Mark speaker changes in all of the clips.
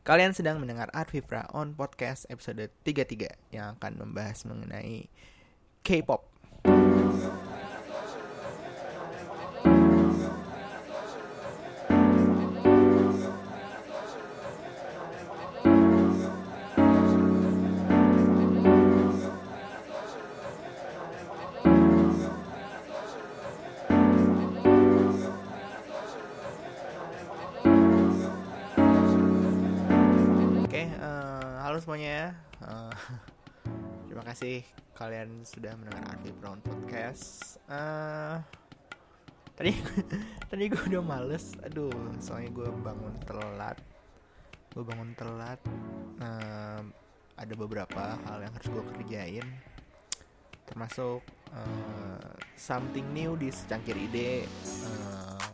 Speaker 1: Kalian sedang mendengar Art on podcast episode 33 yang akan membahas mengenai K-pop. Kasih kalian sudah mendengar Arfi Brown Podcast. Eh, tadi tadi gue udah males, aduh, soalnya gue bangun telat. Gue bangun telat. Eh, ada beberapa hal yang harus gue kerjain, termasuk eh, something new di secangkir ide. Eh,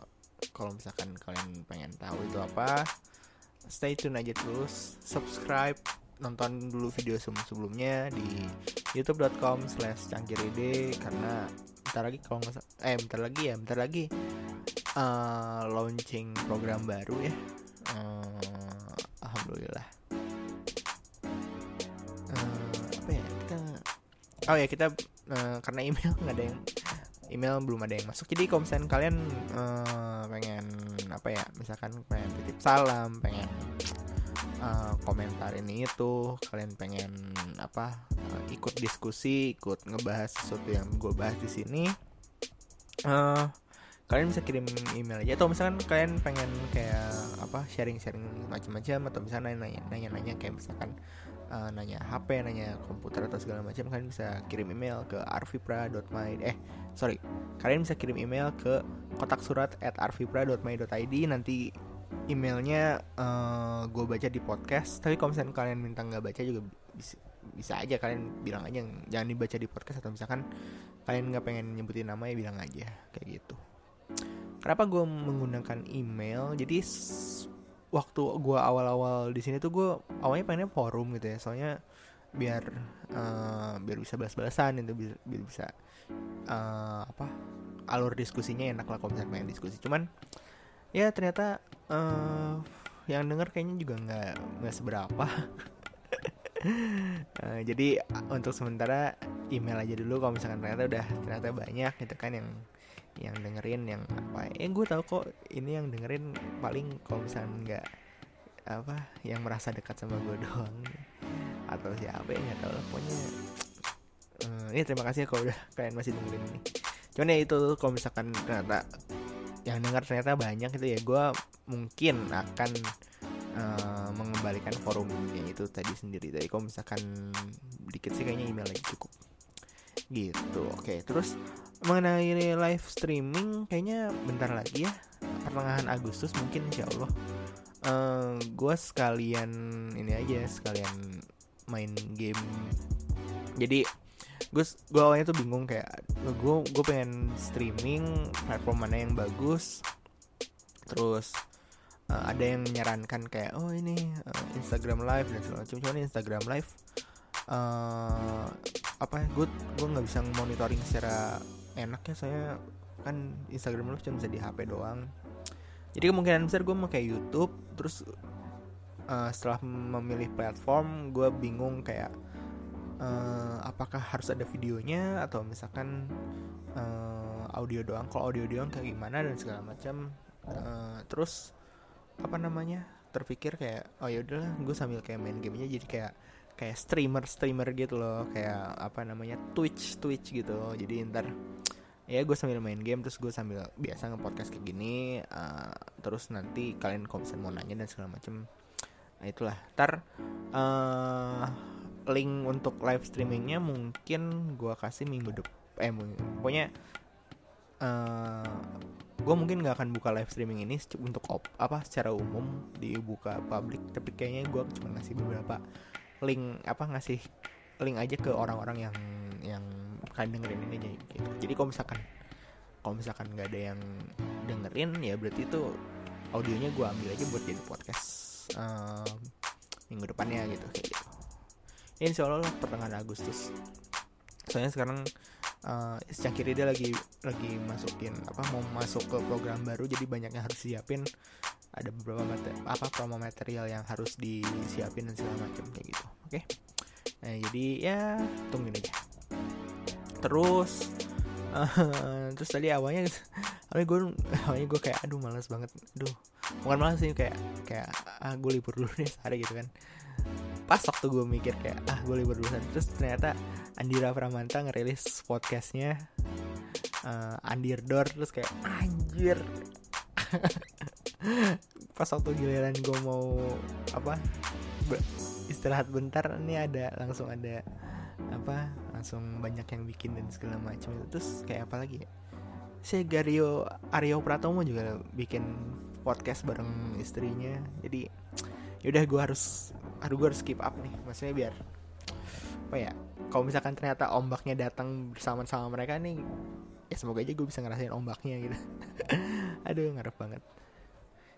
Speaker 1: kalau misalkan kalian pengen tahu itu apa, stay tune aja terus subscribe nonton dulu video sebelum sebelumnya di youtube.com slash cangkiride karena bentar lagi kalau nggak eh bentar lagi ya bentar lagi eh, launching program baru ya. Eh, alhamdulillah. Eh, apa ya kita oh ya kita eh, karena email nggak ada yang email belum ada yang masuk. Jadi kalau misalnya kalian eh, pengen apa ya misalkan pengen titip salam pengen eh, komentar ini itu kalian pengen apa eh, ikut diskusi ikut ngebahas sesuatu yang gue bahas di sini eh kalian bisa kirim email aja. Atau misalkan kalian pengen kayak apa sharing-sharing macam-macam atau misalnya nanya nanya-nanya kayak misalkan eh, nanya HP, nanya komputer atau segala macam kalian bisa kirim email ke arvipra.my eh sorry kalian bisa kirim email ke kotak surat at arvipra.my.id nanti emailnya gue baca di podcast. Tapi kalau misalkan kalian minta nggak baca juga bisa, bisa aja. Kalian bilang aja jangan dibaca di podcast atau misalkan kalian nggak pengen nyebutin nama ya bilang aja kayak gitu. Kenapa gue menggunakan email? Jadi waktu gue awal-awal di sini tuh gue awalnya pengennya forum gitu ya. Soalnya biar eh, biar bisa balas-balasan itu biar, biar bisa eh, apa alur diskusinya enak lah kalau misalnya pengen diskusi. Cuman ya ternyata eh yang denger kayaknya juga nggak nggak seberapa. Eh, jadi untuk sementara email aja dulu kalau misalkan ternyata udah ternyata banyak gitu kan yang yang dengerin yang apa. Eh gue tahu kok ini yang dengerin paling kalau misalkan nggak apa yang merasa dekat sama gue doang atau siapa ya nggak pokoknya eh, ini terima kasih ya kalau udah kalian masih dengerin ini. Cuman ya itu kalau misalkan ternyata yang dengar ternyata banyak itu ya gue mungkin akan eh, mengembalikan forumnya itu tadi sendiri. Tadi kalau misalkan dikit sih kayaknya email aja cukup. Gitu oke. Terus mengenai live streaming kayaknya bentar lagi ya pertengahan Agustus mungkin insya Allah. Gue sekalian ini aja sekalian main game. Jadi gue gue awalnya tuh bingung kayak gue gue pengen streaming platform mana yang bagus? Terus eh, ada yang menyarankan kayak oh ini eh, Instagram Live dan segala macam. Cuman Instagram Live eh apa ya gue gue nggak bisa monitoring secara enak ya saya kan Instagram Live cuma bisa di HP doang. Jadi kemungkinan besar gue mau kayak YouTube terus eh, setelah memilih platform gue bingung kayak eh, apakah harus ada videonya atau misalkan eh, audio doang? Kalau audio doang kayak gimana dan segala macam. Eh, terus apa namanya terpikir kayak oh ya udahlah gue sambil kayak main gamenya jadi kayak kayak streamer streamer gitu loh. Kayak apa namanya Twitch Twitch gitu jadi ntar ya gue sambil main game terus gue sambil biasa nge-podcast kayak gini eh, terus nanti kalian kalau mau nanya dan segala macam nah itulah. Ntar eh link untuk live streamingnya mungkin gue kasih minggu depan eh pokoknya eh gue mungkin nggak akan buka live streaming ini untuk op, apa secara umum dibuka publik tapi kayaknya gue cuma ngasih beberapa link apa ngasih link aja ke orang-orang yang yang kalian dengerin ini aja gitu. jadi kalau misalkan kalau misalkan nggak ada yang dengerin ya berarti itu audionya gue ambil aja buat jadi podcast em, minggu depannya gitu kayak gitu ini insya Allah lah pertengahan Agustus. Soalnya sekarang uh, Cangkiri dia lagi lagi masukin apa mau masuk ke program baru jadi banyak yang harus siapin ada beberapa materi, apa promo material yang harus disiapin dan segala macam kayak gitu. Oke? Okay? nah jadi ya tungguin aja. Terus uh, terus tadi awalnya awalnya gue awalnya gue kayak aduh malas banget. Aduh bukan malas sih kayak kayak ah gue libur dulu nih sehari gitu kan pas waktu gue mikir kayak ah gue libur dulu terus ternyata Andira Pramanta ngerilis podcastnya uh, Andirdor terus kayak anjir. Pas waktu giliran gue mau apa istirahat bentar ini ada langsung ada apa langsung banyak yang bikin dan segala macam terus kayak apa lagi ya? Si Gario Aryo Pratomo juga bikin podcast bareng istrinya. Jadi yaudah gue harus aduh gue harus keep up nih. Maksudnya biar apa ya kalau misalkan ternyata ombaknya datang bersama sama mereka nih ya semoga aja gue bisa ngerasain ombaknya gitu. Aduh ngarep banget.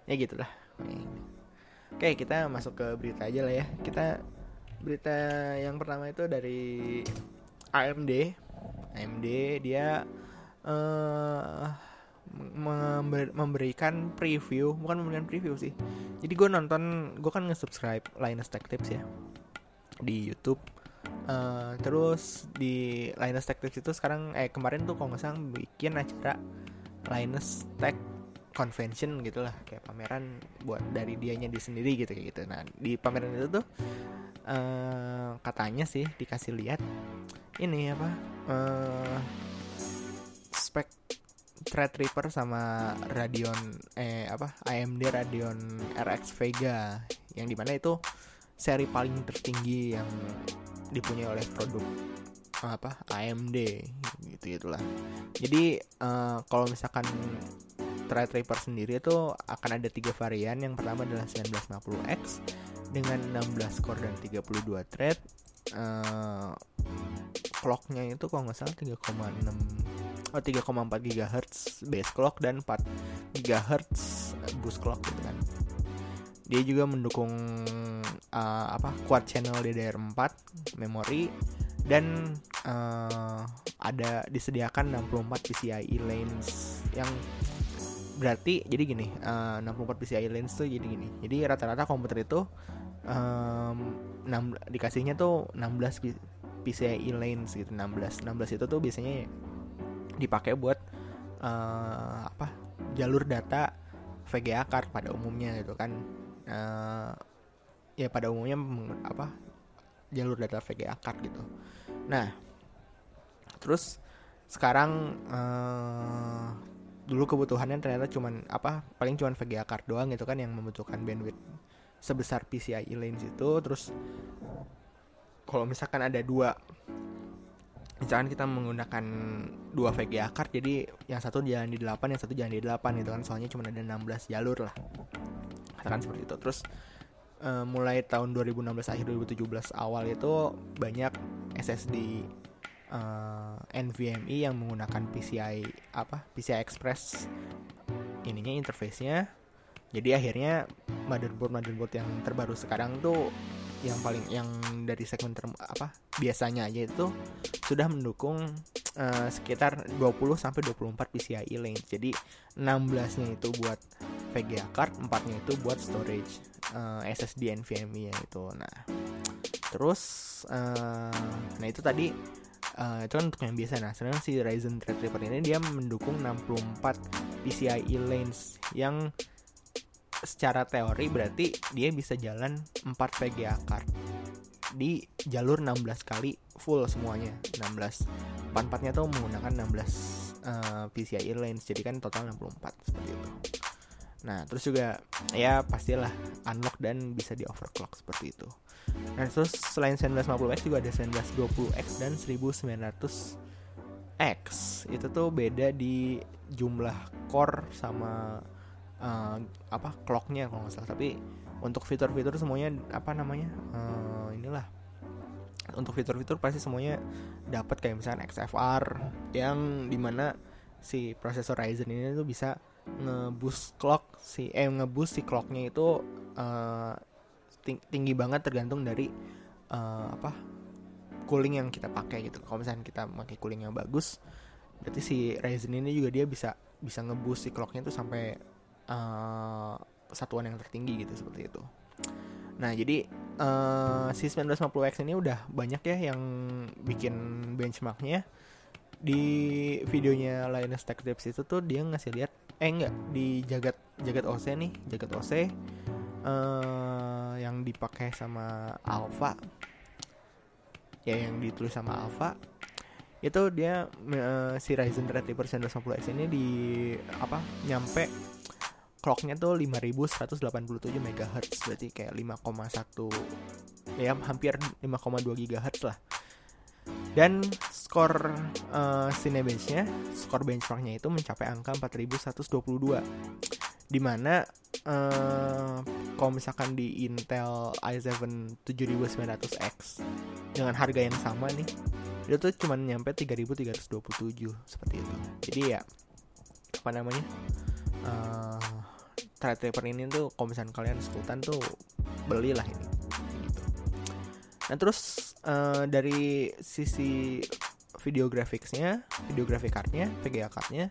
Speaker 1: Ya gitulah. Oke kita masuk ke berita aja lah ya. Kita berita yang pertama itu dari AMD AMD dia uh, member memberikan preview bukan memberikan preview sih. Jadi gue nonton gue kan nge-subscribe Linus Tech Tips ya di YouTube. Uh, terus di Linus Tech Tips itu sekarang eh kemarin tuh kalau nggak salah bikin acara Linus Tech convention gitulah kayak pameran buat dari dianya di sendiri gitu kayak gitu. Nah di pameran itu tuh uh, katanya sih dikasih lihat ini apa uh, Threadripper sama Radeon eh apa AMD Radeon RX Vega. Yang di mana itu seri paling tertinggi yang dipunyai oleh produk apa AMD gitu gitulah. Jadi uh, kalau misalkan Threadripper sendiri itu akan ada tiga varian. Yang pertama adalah 1950X dengan 16 core dan 32 thread uh, clocknya itu kalau nggak salah 3,6 oh 3,4 GHz base clock dan 4 GHz boost clock gitu kan. Dia juga mendukung uh, apa quad channel DDR4 memori dan uh, ada disediakan 64 PCIe lanes yang berarti jadi gini uh, 64 PCIe lanes tuh jadi gini jadi rata-rata komputer itu um, 6, dikasihnya tuh 16 PCIe lanes gitu 16 16 itu tuh biasanya dipakai buat uh, apa jalur data VGA card pada umumnya gitu kan. Uh, ya pada umumnya apa jalur data VGA card gitu. Nah terus sekarang uh, dulu kebutuhannya ternyata cuman apa paling cuman VGA card doang gitu kan yang membutuhkan bandwidth sebesar PCIe lanes itu. Terus kalau misalkan ada dua misalkan kita menggunakan dua VGA card jadi yang satu jalan di 8 yang satu jalan di 8 gitu kan. Soalnya cuma ada 16 jalur lah. Katakan seperti itu. Terus uh, mulai tahun 2016 akhir 2017 awal itu banyak SSD uh, eh, NVMe yang menggunakan PCI apa PCI Express. Ininya interface-nya. Jadi akhirnya motherboard motherboard yang terbaru sekarang tuh yang paling yang dari segmen ter apa biasanya aja itu sudah mendukung uh, sekitar 20 sampai 24 PCIe lanes. Jadi 16-nya itu buat VGA card, 4-nya itu buat storage uh, eh, SSD NVMe ya itu. Nah, terus uh, nah itu tadi uh, itu kan untuk yang biasa nah sebenarnya si Ryzen Threadripper ini dia mendukung 64 PCIe lanes yang secara teori berarti dia bisa jalan 4 VGA card di jalur 16 kali full semuanya. 16 empat-empatnya tuh menggunakan 16 uh, PCIe lanes jadi kan total 64 seperti itu. Nah terus juga ya pastilah unlock dan bisa di overclock seperti itu. Nah terus selain 1950X juga ada 1920X dan 1900X itu tuh beda di jumlah core sama uh, apa clocknya kalau nggak salah. Tapi untuk fitur-fitur semuanya apa namanya uh, inilah. Untuk fitur-fitur pasti semuanya dapat kayak misalnya XFR yang di mana si prosesor Ryzen ini tuh bisa ngeboost clock si eh ngeboost si clocknya itu uh, tinggi banget tergantung dari uh, apa cooling yang kita pakai gitu. Kalau misalnya kita pakai cooling yang bagus berarti si Ryzen ini juga dia bisa bisa ngeboost si clocknya tuh sampai uh, satuan yang tertinggi gitu seperti itu. Nah jadi uh, si 1950X ini udah banyak ya yang bikin benchmarknya. Di videonya Linus Tech Tips itu tuh dia ngasih lihat eh enggak di jagat jagat OC nih jagat OC uh, yang dipakai sama Alpha ya yang ditulis sama Alpha itu dia uh, si Ryzen Threadripper 950X ini di apa nyampe clocknya tuh 5187 MHz berarti kayak 5,1 ya hampir 5,2 GHz lah dan skor uh, Cinebench-nya, skor benchmarknya itu mencapai angka 4122. Di mana uh, kalau misalkan di Intel i7 7900X dengan harga yang sama nih, itu tuh cuma nyampe 3327 seperti itu. Jadi ya apa namanya? Uh, Threadripper ini tuh kalau misalkan kalian sekutan tuh belilah ini gitu. Nah terus uh, dari sisi video graphicsnya, video graphic cardnya, VGA cardnya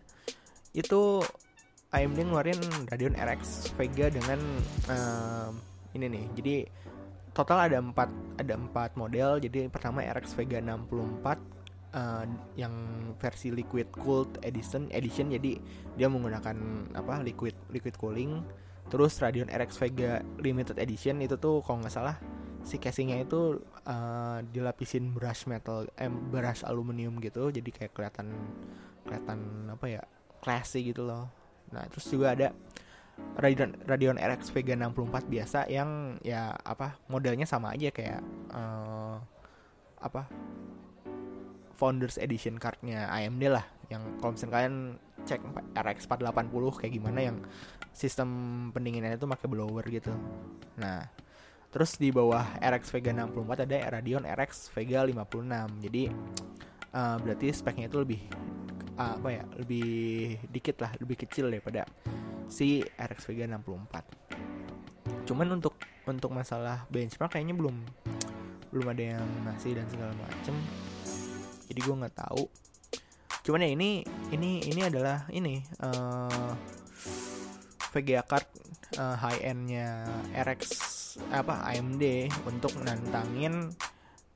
Speaker 1: itu AMD ngeluarin Radeon RX Vega dengan uh, ini nih. Jadi total ada empat ada empat model. Jadi pertama RX Vega 64 uh, yang versi liquid cooled edition edition jadi dia menggunakan apa liquid liquid cooling. Terus Radeon RX Vega limited edition itu tuh kalau nggak salah si casingnya itu uh, dilapisin brush metal eh brush aluminium gitu jadi kayak kelihatan kelihatan apa ya classy gitu loh nah terus juga ada Radeon Radeon RX Vega 64 biasa yang ya apa modelnya sama aja kayak uh, apa Founders Edition cardnya AMD lah yang kalau misalnya kalian cek RX 480 kayak gimana yang sistem pendinginannya itu pakai blower gitu nah Terus di bawah RX Vega 64 ada Radeon RX Vega 56. Jadi uh, berarti speknya itu lebih uh, apa ya? Lebih dikit lah, lebih kecil daripada si RX Vega 64. Cuman untuk untuk masalah benchmark kayaknya belum belum ada yang ngasih dan segala macem. Jadi gue nggak tahu. Cuman ya ini ini ini adalah ini uh, VGA card uh, high endnya RX apa AMD untuk nantangin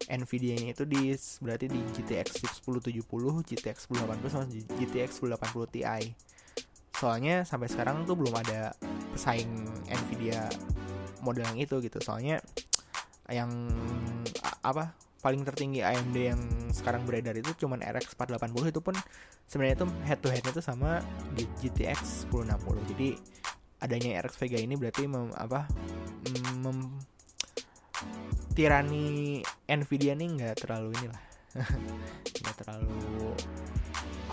Speaker 1: Nvidia-nya itu di berarti di GTX 1070, GTX 1080 sama GTX 1080 Ti. Soalnya sampai sekarang tuh belum ada pesaing Nvidia model yang itu gitu. Soalnya yang apa paling tertinggi AMD yang sekarang beredar itu cuman RX 480 itu pun sebenarnya itu head to head itu sama di GTX 1060. Jadi adanya RX Vega ini berarti mem, apa mem, tirani Nvidia nih nggak terlalu inilah. Nggak terlalu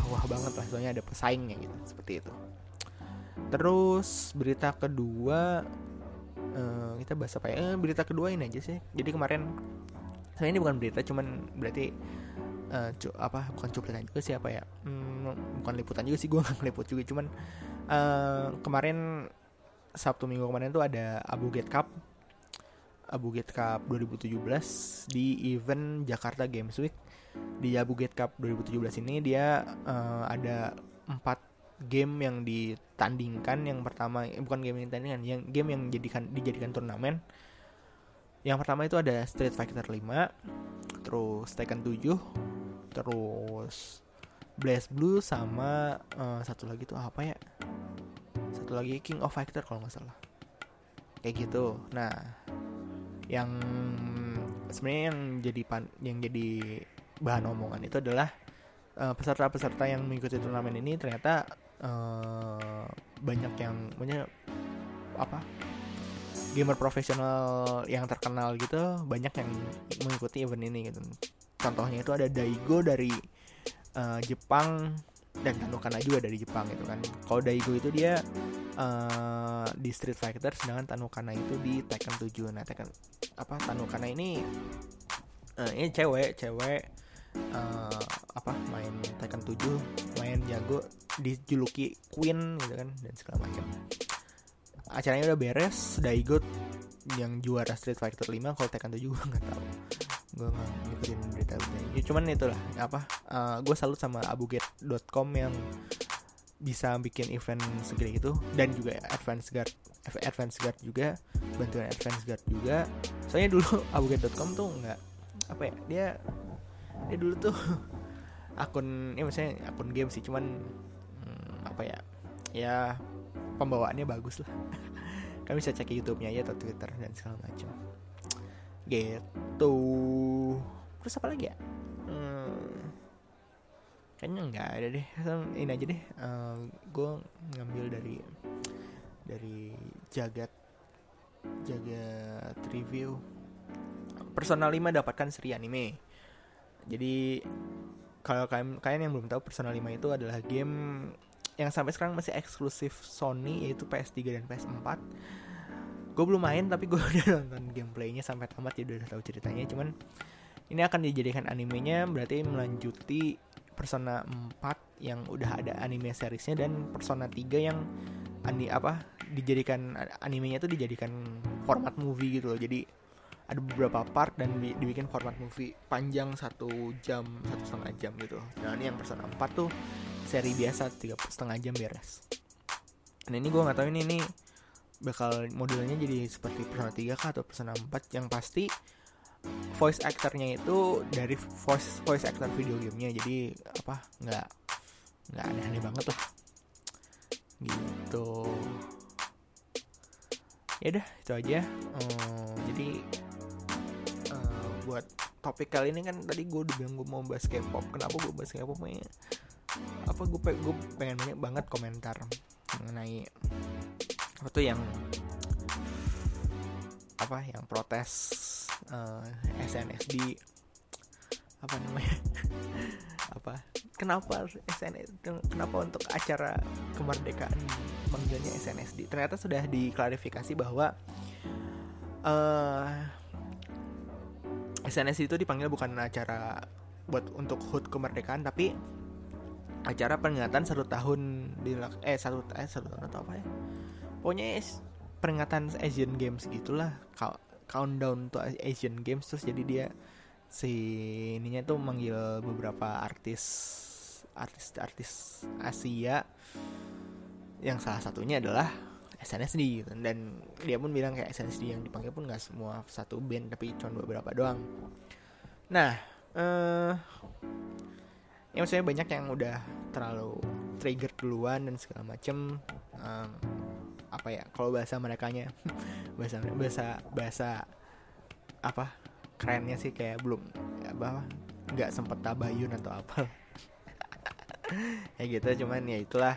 Speaker 1: wah banget lah soalnya ada pesaingnya gitu seperti itu. Terus berita kedua uh, kita bahas apa ya? Eh, berita kedua ini aja sih. Jadi kemarin saya ini bukan berita cuman berarti uh, cu apa bukan cuplikan juga sih apa ya hmm, bukan liputan juga sih gue nggak ngeliput juga cuman uh, kemarin Sabtu minggu kemarin tuh ada Abu Gate Cup Abu Gate Cup 2017 di event Jakarta Games Week. Di Abu Gate Cup 2017 ini dia uh, ada empat game yang ditandingkan. Yang pertama eh, bukan game yang ditandingkan yang game yang dijadikan dijadikan turnamen yang pertama itu ada Street Fighter 5 terus Tekken 7 terus Blaze Blue sama uh, satu lagi tuh apa ya? Satu lagi King of Fighter kalau nggak salah. Kayak gitu. Nah yang sebenarnya yang jadi pan yang jadi bahan omongan itu adalah uh, peserta-peserta yang mengikuti turnamen ini ternyata uh, banyak yang punya apa gamer profesional yang terkenal gitu banyak yang mengikuti event ini gitu. Contohnya itu ada Daigo dari uh, Jepang dan Tanukana juga dari Jepang gitu kan. Kalau Daigo itu dia uh, di Street Fighter sedangkan Tanukana itu di Tekken 7 nah Tekken apa Tanukana ini uh, ini cewek cewek uh, apa main Tekken 7 main jago dijuluki Queen gitu kan dan segala macam acaranya udah beres Daigo yang juara Street Fighter 5 kalau Tekken 7 gue nggak tahu. Gue nggak ngikutin berita ya, cuman itulah apa uh, eh, gue salut sama abugate.com yang bisa bikin event segede itu. Dan juga Advance Guard Advance Guard juga bantuan Advance Guard juga. Soalnya dulu abuget.com tuh nggak apa ya dia dia dulu tuh akun ya maksudnya akun game sih cuman hmm, apa ya ya pembawaannya bagus lah. Kalian bisa cek YouTube-nya aja atau Twitter dan segala macam. Gitu. Terus apa lagi ya? Hmm, kayaknya nggak ada deh. Ini aja deh. Uh, eh, gue ngambil dari dari jagat jagat review. Persona 5 dapatkan seri anime. Jadi kalau kalian kalian yang belum tahu Persona 5 itu adalah game yang sampai sekarang masih eksklusif Sony yaitu PS3 dan PS4 gue belum main tapi gue udah nonton gameplaynya sampai tamat ya udah tahu ceritanya. Cuman ini akan dijadikan animenya berarti melanjuti Persona 4 yang udah ada anime seriesnya dan Persona 3 yang ani apa dijadikan animenya itu dijadikan format movie gitu loh. Jadi ada beberapa part dan dibikin format movie panjang satu jam satu setengah jam gitu nah ini yang Persona 4 tuh seri biasa tiga setengah jam beres. Nah ini gue nggak tahu ini ini bakal modelnya jadi seperti Persona 3 kah atau Persona 4 yang pasti voice actornya itu dari voice voice actor video gamenya. Jadi apa nggak nggak aneh-aneh banget lah. Gitu. Ya udah itu aja. Um, jadi uh, buat topik kali ini kan tadi gue udah bilang gue mau bahas K-pop. Kenapa gue bahas K-pop apa gue gue pengen banyak banget komentar mengenai apa tuh yang apa yang protes uh, eh, SNSD apa namanya? Apa? Kenapa SNSD kenapa untuk acara kemerdekaan manggilnya SNSD ternyata sudah diklarifikasi bahwa uh, eh, SNSD itu dipanggil bukan acara buat untuk HUT kemerdekaan tapi acara peringatan satu tahun di eh satu eh satu tahun atau apa ya? Pokoknya peringatan Asian Games gitulah. Countdown to Asian Games terus jadi dia si ininya tuh manggil beberapa artis artis-artis Asia. Yang salah satunya adalah SNSD gitu. dan dia pun bilang kayak SNSD yang dipanggil pun nggak semua satu band tapi cuma beberapa doang. Nah eh ya maksudnya banyak yang udah terlalu trigger duluan dan segala macem. Um, apa ya kalau bahasa mereka nya bahasa bahasa bahasa apa kerennya sih kayak belum apa nggak sempet tabayun atau apa ya gitu cuman ya itulah.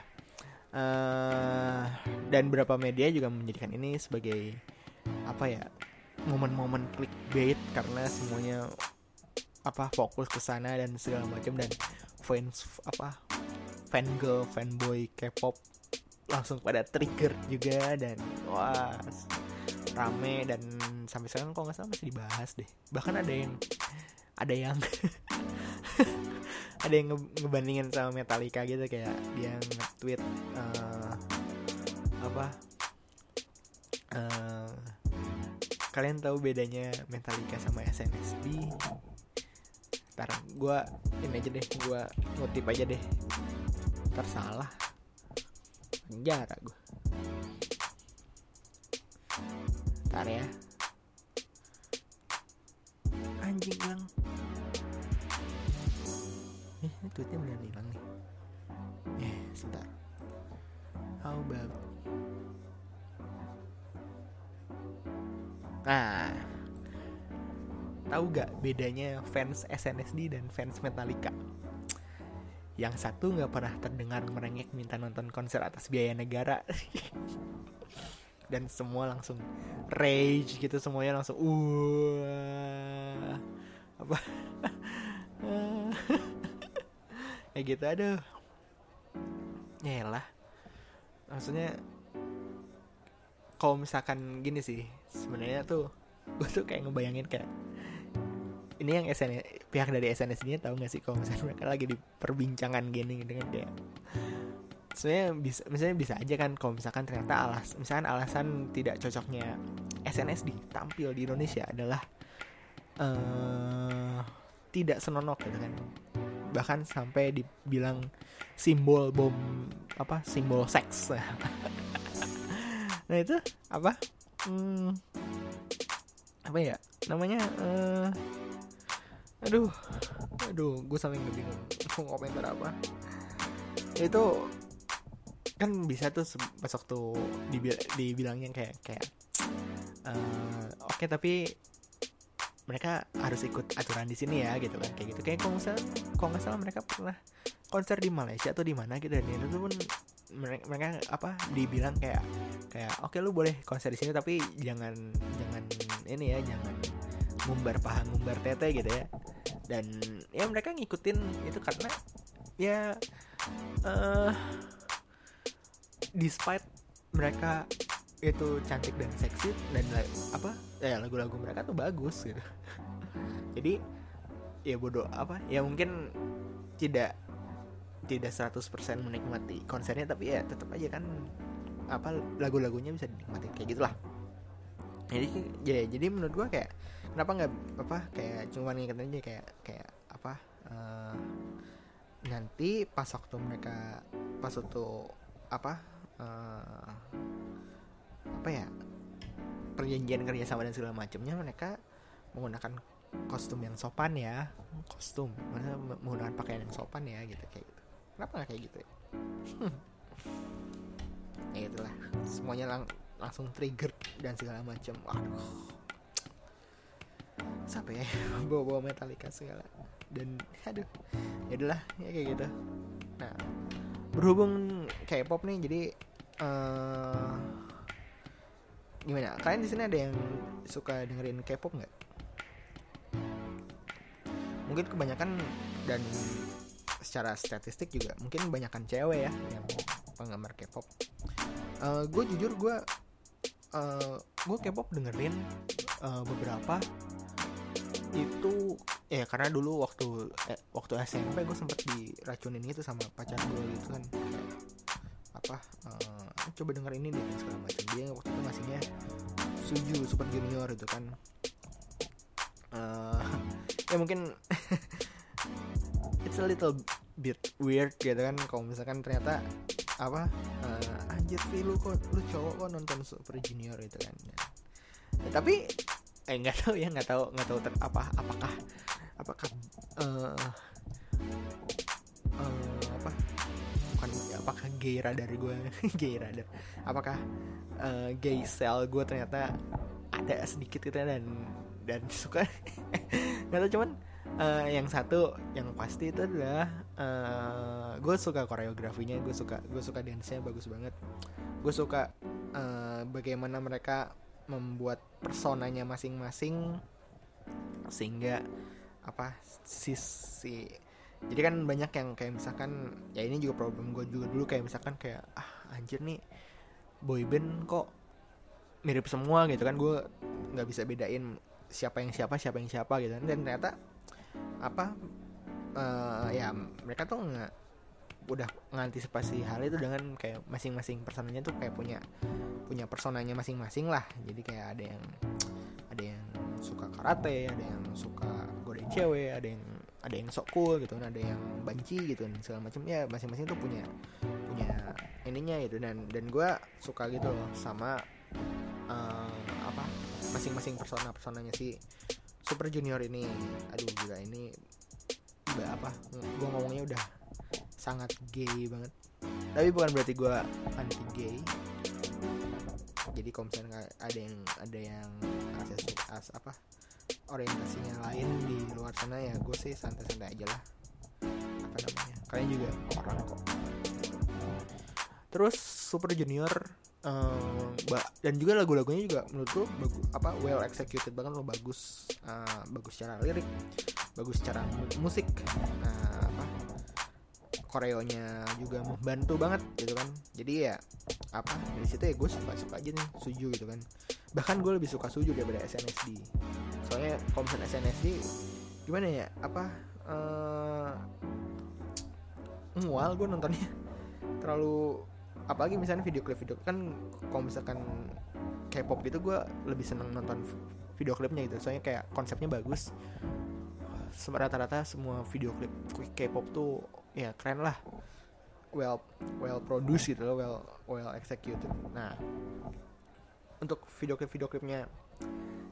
Speaker 1: Uh, dan beberapa media juga menjadikan ini sebagai apa ya momen-momen clickbait karena semuanya apa fokus ke sana dan segala macam dan fans apa fan girl fanboy K-pop langsung pada trigger juga dan wah rame dan sampai sekarang kok nggak salah masih dibahas deh. Bahkan ada yang ada yang ada yang nge ngebandingin sama Metallica gitu kayak dia nge-tweet uh, apa uh, kalian tahu bedanya Metallica sama SNSD ntar gue ini aja deh gue ngutip aja deh. Ntar salah. Penjara gue ntar ya. Anjing bilang eh ini tweetnya bener hilang nih. Eh sebentar. How about nah Tahu gak bedanya fans SNSD dan fans Metallica? Yang satu nggak pernah terdengar merengek minta nonton konser atas biaya negara. dan semua langsung rage gitu semuanya langsung uh apa ya gitu aduh ya lah maksudnya kalau misalkan gini sih sebenarnya tuh gue tuh kayak ngebayangin kayak ini yang SN pihak dari SNSD nya tahu nggak sih kalau misalnya mereka lagi di perbincangan gini dengan kayak sebenarnya bisa misalnya bisa aja kan kalau misalkan ternyata alas misalkan alasan tidak cocoknya SNSD tampil di Indonesia adalah uh, tidak senonok gitu kan. Bahkan sampai dibilang simbol bom apa simbol seks. Nah itu apa? Hmm, apa ya? Namanya uh, aduh. Aduh gue sampe nggak bingung mau komentar apa? Itu kan bisa tuh pas waktu dibil dibilangnya kayak kayak uh, oke okay, tapi mereka harus ikut aturan di sini ya gitu kan. Kayak gitu. Kayak kalau misalnya kalau salah mereka pernah konser di Malaysia atau di mana gitu dan itu pun mereka, mereka apa dibilang kayak kayak oke okay, lu boleh konser di sini tapi jangan jangan ini ya jangan ngumbar paha ngumbar tete gitu ya dan ya mereka ngikutin itu karena ya uh, despite mereka itu cantik dan seksi dan apa ya lagu-lagu mereka tuh bagus gitu. Jadi ya bodoh apa ya mungkin tidak tidak 100% menikmati konsernya tapi ya tetap aja kan apa lagu-lagunya bisa dinikmati kayak gitulah. Jadi ya jadi menurut gua kayak kenapa nggak apa kayak cuma ngingetin aja kayak kayak apa uh, nanti pas waktu mereka pas waktu apa uh, apa ya perjanjian kerja sama dan segala macamnya mereka menggunakan kostum yang sopan ya. Kostum mana menggunakan pakaian yang sopan ya gitu kayak gitu. Kenapa nggak kayak gitu ya? Ya itulah semuanya lang langsung trigger dan segala macam waduh sampai ya bawa bawa Metallica segala. Dan aduh ya udahlah ya kayak gitu. Nah berhubung kayak pop nih jadi uh, gimana? Kalian di sini ada yang suka dengerin K-pop nggak? Mungkin kebanyakan dan secara statistik juga mungkin kebanyakan cewek ya yang penggemar K-pop. Uh, gue jujur gue uh, gue K-pop dengerin uh, beberapa itu ya karena dulu waktu eh, waktu SMP gue sempet diracunin itu sama pacar gue gitu kan. Apa uh, coba denger ini deh segala macam. Dia waktu itu ngasihnya suju super junior itu kan. Uh, ya mungkin it's a little bit weird gitu kan kalau misalkan ternyata apa uh, anjir sih lu kok lu cowok kok nonton super junior itu kan. Ya, tapi eh nggak tahu ya nggak tahu nggak tahu ter, apa apakah apakah uh, uh, apa? Bukan apakah gay radar gue gay radar. Apakah uh, gay cell gue ternyata ada sedikit gitu dan dan suka? Nggak tahu cuman uh, yang satu yang pasti itu adalah uh, gue suka koreografinya gue suka gue suka dance nya bagus banget. Gue suka uh, bagaimana mereka membuat personanya masing-masing sehingga apa sisi jadi kan banyak yang kayak misalkan ya ini juga problem gue juga dulu kayak misalkan kayak ah anjir nih boyband kok mirip semua gitu kan gue nggak bisa bedain siapa yang siapa siapa yang siapa gitu kan. dan ternyata apa uh, ya mereka tuh nggak udah ngantisipasi hal itu dengan kayak masing-masing personanya tuh kayak punya punya personanya masing-masing lah. Jadi kayak ada yang ada yang suka karate ada yang suka godain cewek ada yang ada yang sok cool gitu kan ada yang banci gitu dan segala macam. Ya masing-masing tuh punya punya ininya gitu. Dan dan gue suka gitu loh sama uh, apa masing-masing persona personanya si super junior ini. Aduh gila ini apa gue ngomongnya udah sangat gay banget. Tapi bukan berarti gue anti gay. Jadi kalau misalnya ada yang ada yang akses as apa orientasinya lain di luar sana ya gue sih santai-santai aja lah. Apa namanya? Kalian juga orang kok. Terus Super Junior um, dan juga lagu-lagunya juga menurut gue bagus apa well executed banget lo bagus. Uh, bagus secara lirik bagus secara musik. Uh, koreonya juga membantu banget gitu kan. Jadi ya apa dari situ ya gue suka suka aja nih suju gitu kan. Bahkan gue lebih suka suju daripada SNSD soalnya kalau SNSD gimana ya apa uh, mual gue nontonnya. Terlalu apalagi misalnya video klip video kan kalau misalkan K-pop gitu gue lebih seneng nonton video klipnya gitu. Soalnya kayak konsepnya bagus. Rata-rata semua video klip K-pop tuh ya keren lah. Well well produced gitu loh well well executed. Nah untuk video klip video klipnya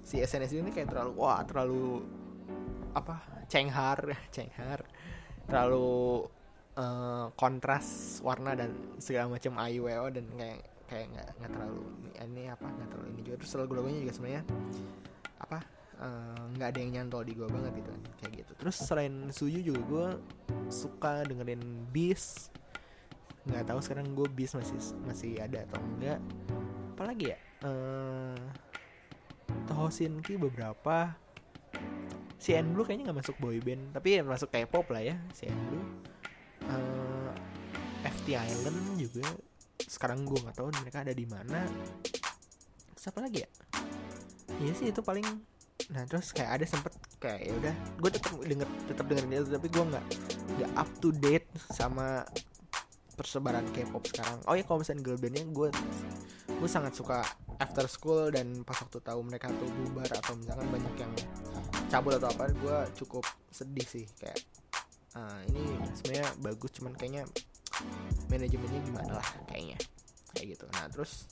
Speaker 1: si SNSD ini kayak terlalu wah terlalu apa cenghar cenghar terlalu uh, kontras warna dan segala macam IWO dan kayak kayak nggak nggak terlalu ini apa nggak terlalu ini juga. Terus lagu-lagunya juga sebenarnya apa nggak uh, ada yang nyantol di gue banget gitu kayak gitu. Terus selain Suju juga gue suka dengerin Beast nggak tahu sekarang gue Beast masih masih ada atau enggak apalagi ya? Uh, Tohosinki beberapa. CN Blue kayaknya nggak masuk boy band tapi ya masuk K-pop lah ya CN Blue uh, eh, FT Island juga. Sekarang gue nggak tahu mereka ada di mana. Siapa lagi ya? Iya sih itu paling nah terus kayak ada sempet kayak ya udah gue tetap denger tetap dengerin itu tapi gue nggak nggak up to date sama persebaran K-pop sekarang. Oh ya kalau misalnya girl bandnya gue gue sangat suka after school dan pas waktu tahu mereka tuh bubar atau misalkan banyak yang cabut atau apa gue cukup sedih sih kayak uh, ini sebenarnya bagus cuman kayaknya manajemennya gimana lah kayaknya. Kayak gitu. Nah terus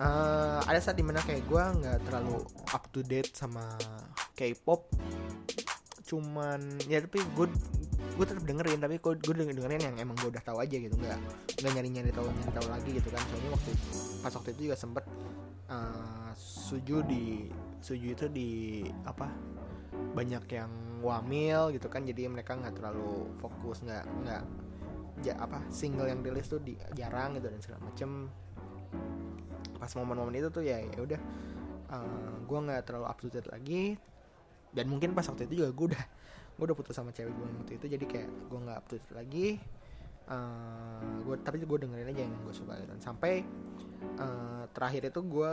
Speaker 1: uh, ada saat di mana kayak gue nggak terlalu up to date sama K-pop. Cuman ya tapi gue gue tetap dengerin tapi gue gue dengerin yang emang gue udah tahu aja gitu. Nggak nggak nyari nyari tahu nyari tahu lagi gitu kan. Soalnya waktu pas waktu itu juga sempet uh, suju di suju itu di apa banyak yang wamil gitu kan. Jadi mereka nggak terlalu fokus nggak nggak ja, apa single yang rilis tuh di, jarang gitu dan segala macem pas momen-momen itu tuh ya ya udah. Uh, gue nggak terlalu up to date lagi. Dan mungkin pas waktu itu juga gue udah gue udah putus sama cewek gue waktu itu jadi kayak gue nggak up to date lagi. Uh, eh, gue tapi gue dengerin aja yang gue suka gitu. Sampai uh, terakhir itu gue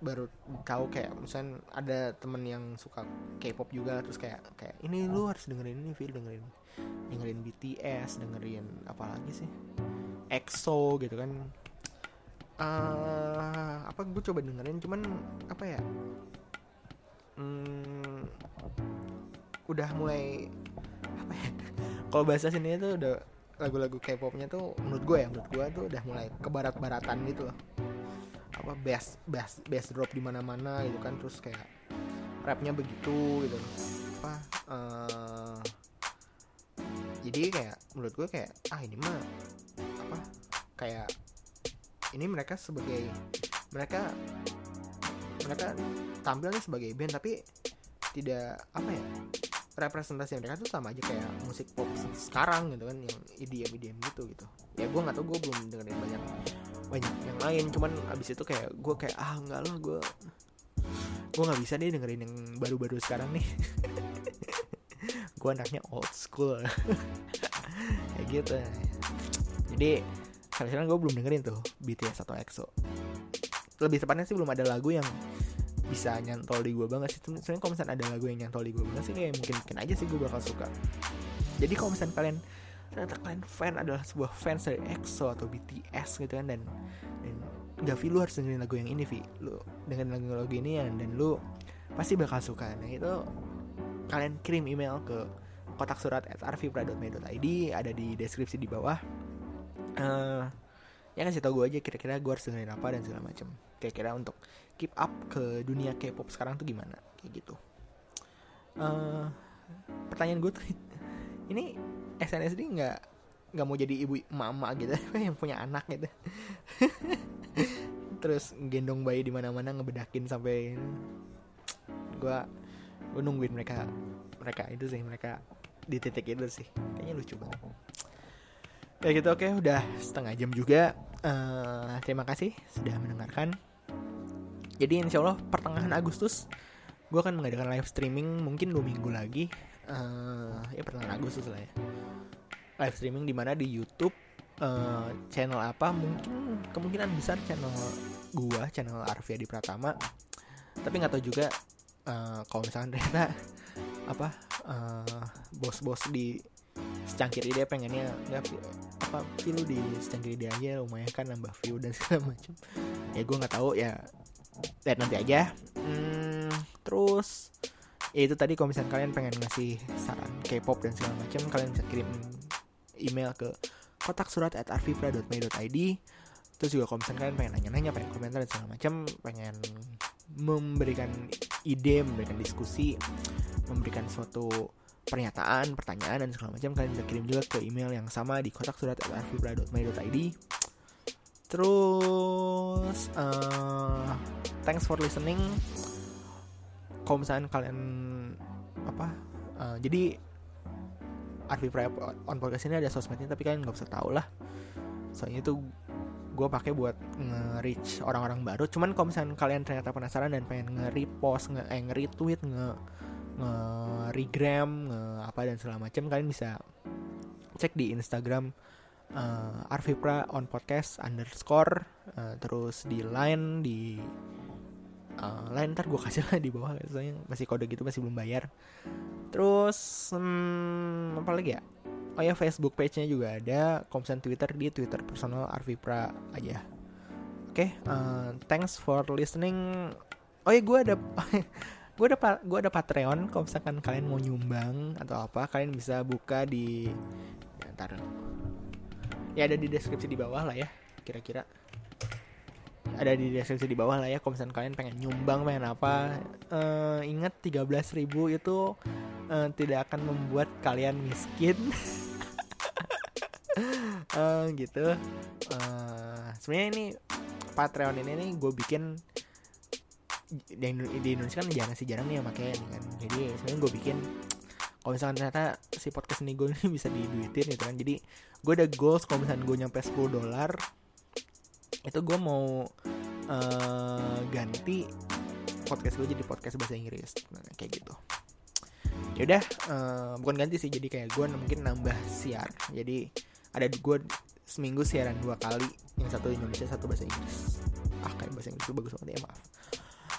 Speaker 1: baru tahu kayak misalnya ada temen yang suka K-pop juga terus kayak kayak ini lu harus dengerin ini feel dengerin dengerin BTS dengerin apa lagi sih? EXO gitu kan uh, apa gue coba dengerin cuman apa ya? Hmm, udah mulai apa ya? Kalau bahasa sini itu udah lagu-lagu K-popnya tuh menurut gue ya menurut gue tuh udah mulai ke barat-baratan gitu loh. Apa bass bass bass drop di mana-mana gitu kan terus kayak rapnya begitu gitu. Apa uh, jadi kayak menurut gue kayak ah ini mah apa kayak ini mereka sebagai mereka mereka tampilnya sebagai band tapi tidak apa ya representasi mereka tuh sama aja kayak musik pop sekarang gitu kan yang EDM EDM gitu gitu. Ya gue nggak tau gue belum dengerin banyak banyak yang lain cuman abis itu kayak gue kayak ah enggak lah gue gue nggak bisa deh dengerin yang baru-baru sekarang nih. Gue anaknya old school. Kayak gitu. Jadi sekarang gue belum dengerin tuh BTS atau EXO. Lebih tepatnya sih belum ada lagu yang bisa nyantol di gue banget sih. Sebenarnya kalau misalnya ada lagu yang nyantol di gue banget sih kayak mungkin mungkin aja sih gue bakal suka. Jadi kalau misalnya kalian ternyata kalian fan adalah sebuah fans dari EXO atau BTS gitu kan dan dan gak Vi lu harus dengerin lagu yang ini Vi lu dengan lagu-lagu ini ya dan lu pasti bakal suka. Nah itu kalian kirim email ke kotak surat at arvipra.me.id ada di deskripsi di bawah uh, ya kasih tau gue aja kira-kira gue harus dengerin apa dan segala macam kira-kira untuk keep up ke dunia K-pop sekarang tuh gimana? Kayak gitu. Uh, pertanyaan gue tuh ini SNSD nggak nggak mau jadi ibu mama gitu yang punya anak gitu. Terus gendong bayi di mana-mana ngebedakin sampai gue gue nungguin mereka mereka itu sih mereka di titik itu sih. Kayaknya lucu banget ya gitu oke udah setengah jam juga. Uh, terima kasih sudah mendengarkan. Jadi insya Allah pertengahan Agustus gue akan mengadakan live streaming mungkin dua minggu lagi. Uh, ya pertengahan Agustus lah ya. Live streaming di mana? Di YouTube. Uh, channel apa? Mungkin kemungkinan besar channel gua channel Arvia di Pratama. Tapi nggak tahu juga uh, kalau misalnya ternyata apa uh, bos-bos di secangkir ide pengennya nggak apa view di secangkir ide aja lumayan kan nambah view dan segala macam ya gue nggak tahu ya lihat nanti aja. Hmm, terus ya itu tadi kalau misalnya kalian pengen ngasih saran K-pop dan segala macam kalian bisa kirim email ke kotak surat at arvipra.me.id terus juga kalau misalnya kalian pengen nanya-nanya pengen komentar dan segala macam pengen memberikan ide memberikan diskusi memberikan suatu pernyataan pertanyaan dan segala macam kalian bisa kirim juga ke email yang sama di kotak surat arfibra.my.id terus uh, thanks for listening. Kalau misalnya kalian apa uh, jadi Arfi Praya on podcast ini ada sosmednya tapi kalian nggak usah tahu lah. Soalnya itu gue pakai buat nge-reach orang-orang baru. Cuman kalau misalnya kalian ternyata penasaran dan pengen nge-repost nge eh, nge-retweet nge regram nge apa dan segala macam kalian bisa cek di Instagram uh, Arvipra on podcast underscore uh, terus di line di uh, line ntar gue kasih lah di bawah soalnya masih kode gitu masih belum bayar. Terus hmm, apa lagi ya? Oh ya Facebook page-nya juga ada komsen Twitter di Twitter personal Arvipra aja. Oke okay, uh, thanks for listening. Oh ya gue ada gue ada gue ada Patreon kalau misalkan kalian mau nyumbang atau apa kalian bisa buka di ya, ntar. Ya ada di deskripsi di bawah lah ya kira-kira. Ada di deskripsi di bawah lah ya kalau misalkan kalian pengen nyumbang pengen apa. Uh, ingat 13.000 itu uh, tidak akan membuat kalian miskin. Uh, gitu. Uh, sebenarnya ini Patreon ini nih gue bikin di, di Indonesia kan jarang sih jarang nih yang pakai kan. Jadi sebenarnya gue bikin kalau misalkan ternyata si podcast ini gue ini bisa diduitin gitu kan. Jadi gue ada goals kalau misalkan gue nyampe 10 dolar itu gue mau uh, ganti podcast gue jadi podcast bahasa Inggris nah, kayak gitu. Ya udah uh, bukan ganti sih jadi kayak gue mungkin nambah siar. Jadi ada gue seminggu siaran dua kali yang satu Indonesia satu bahasa Inggris. Ah kayak bahasa Inggris bagus banget ya maaf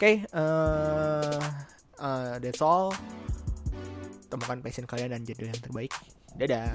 Speaker 1: okay, uh, uh, that's all. Temukan passion kalian dan jadwal yang terbaik. Dadah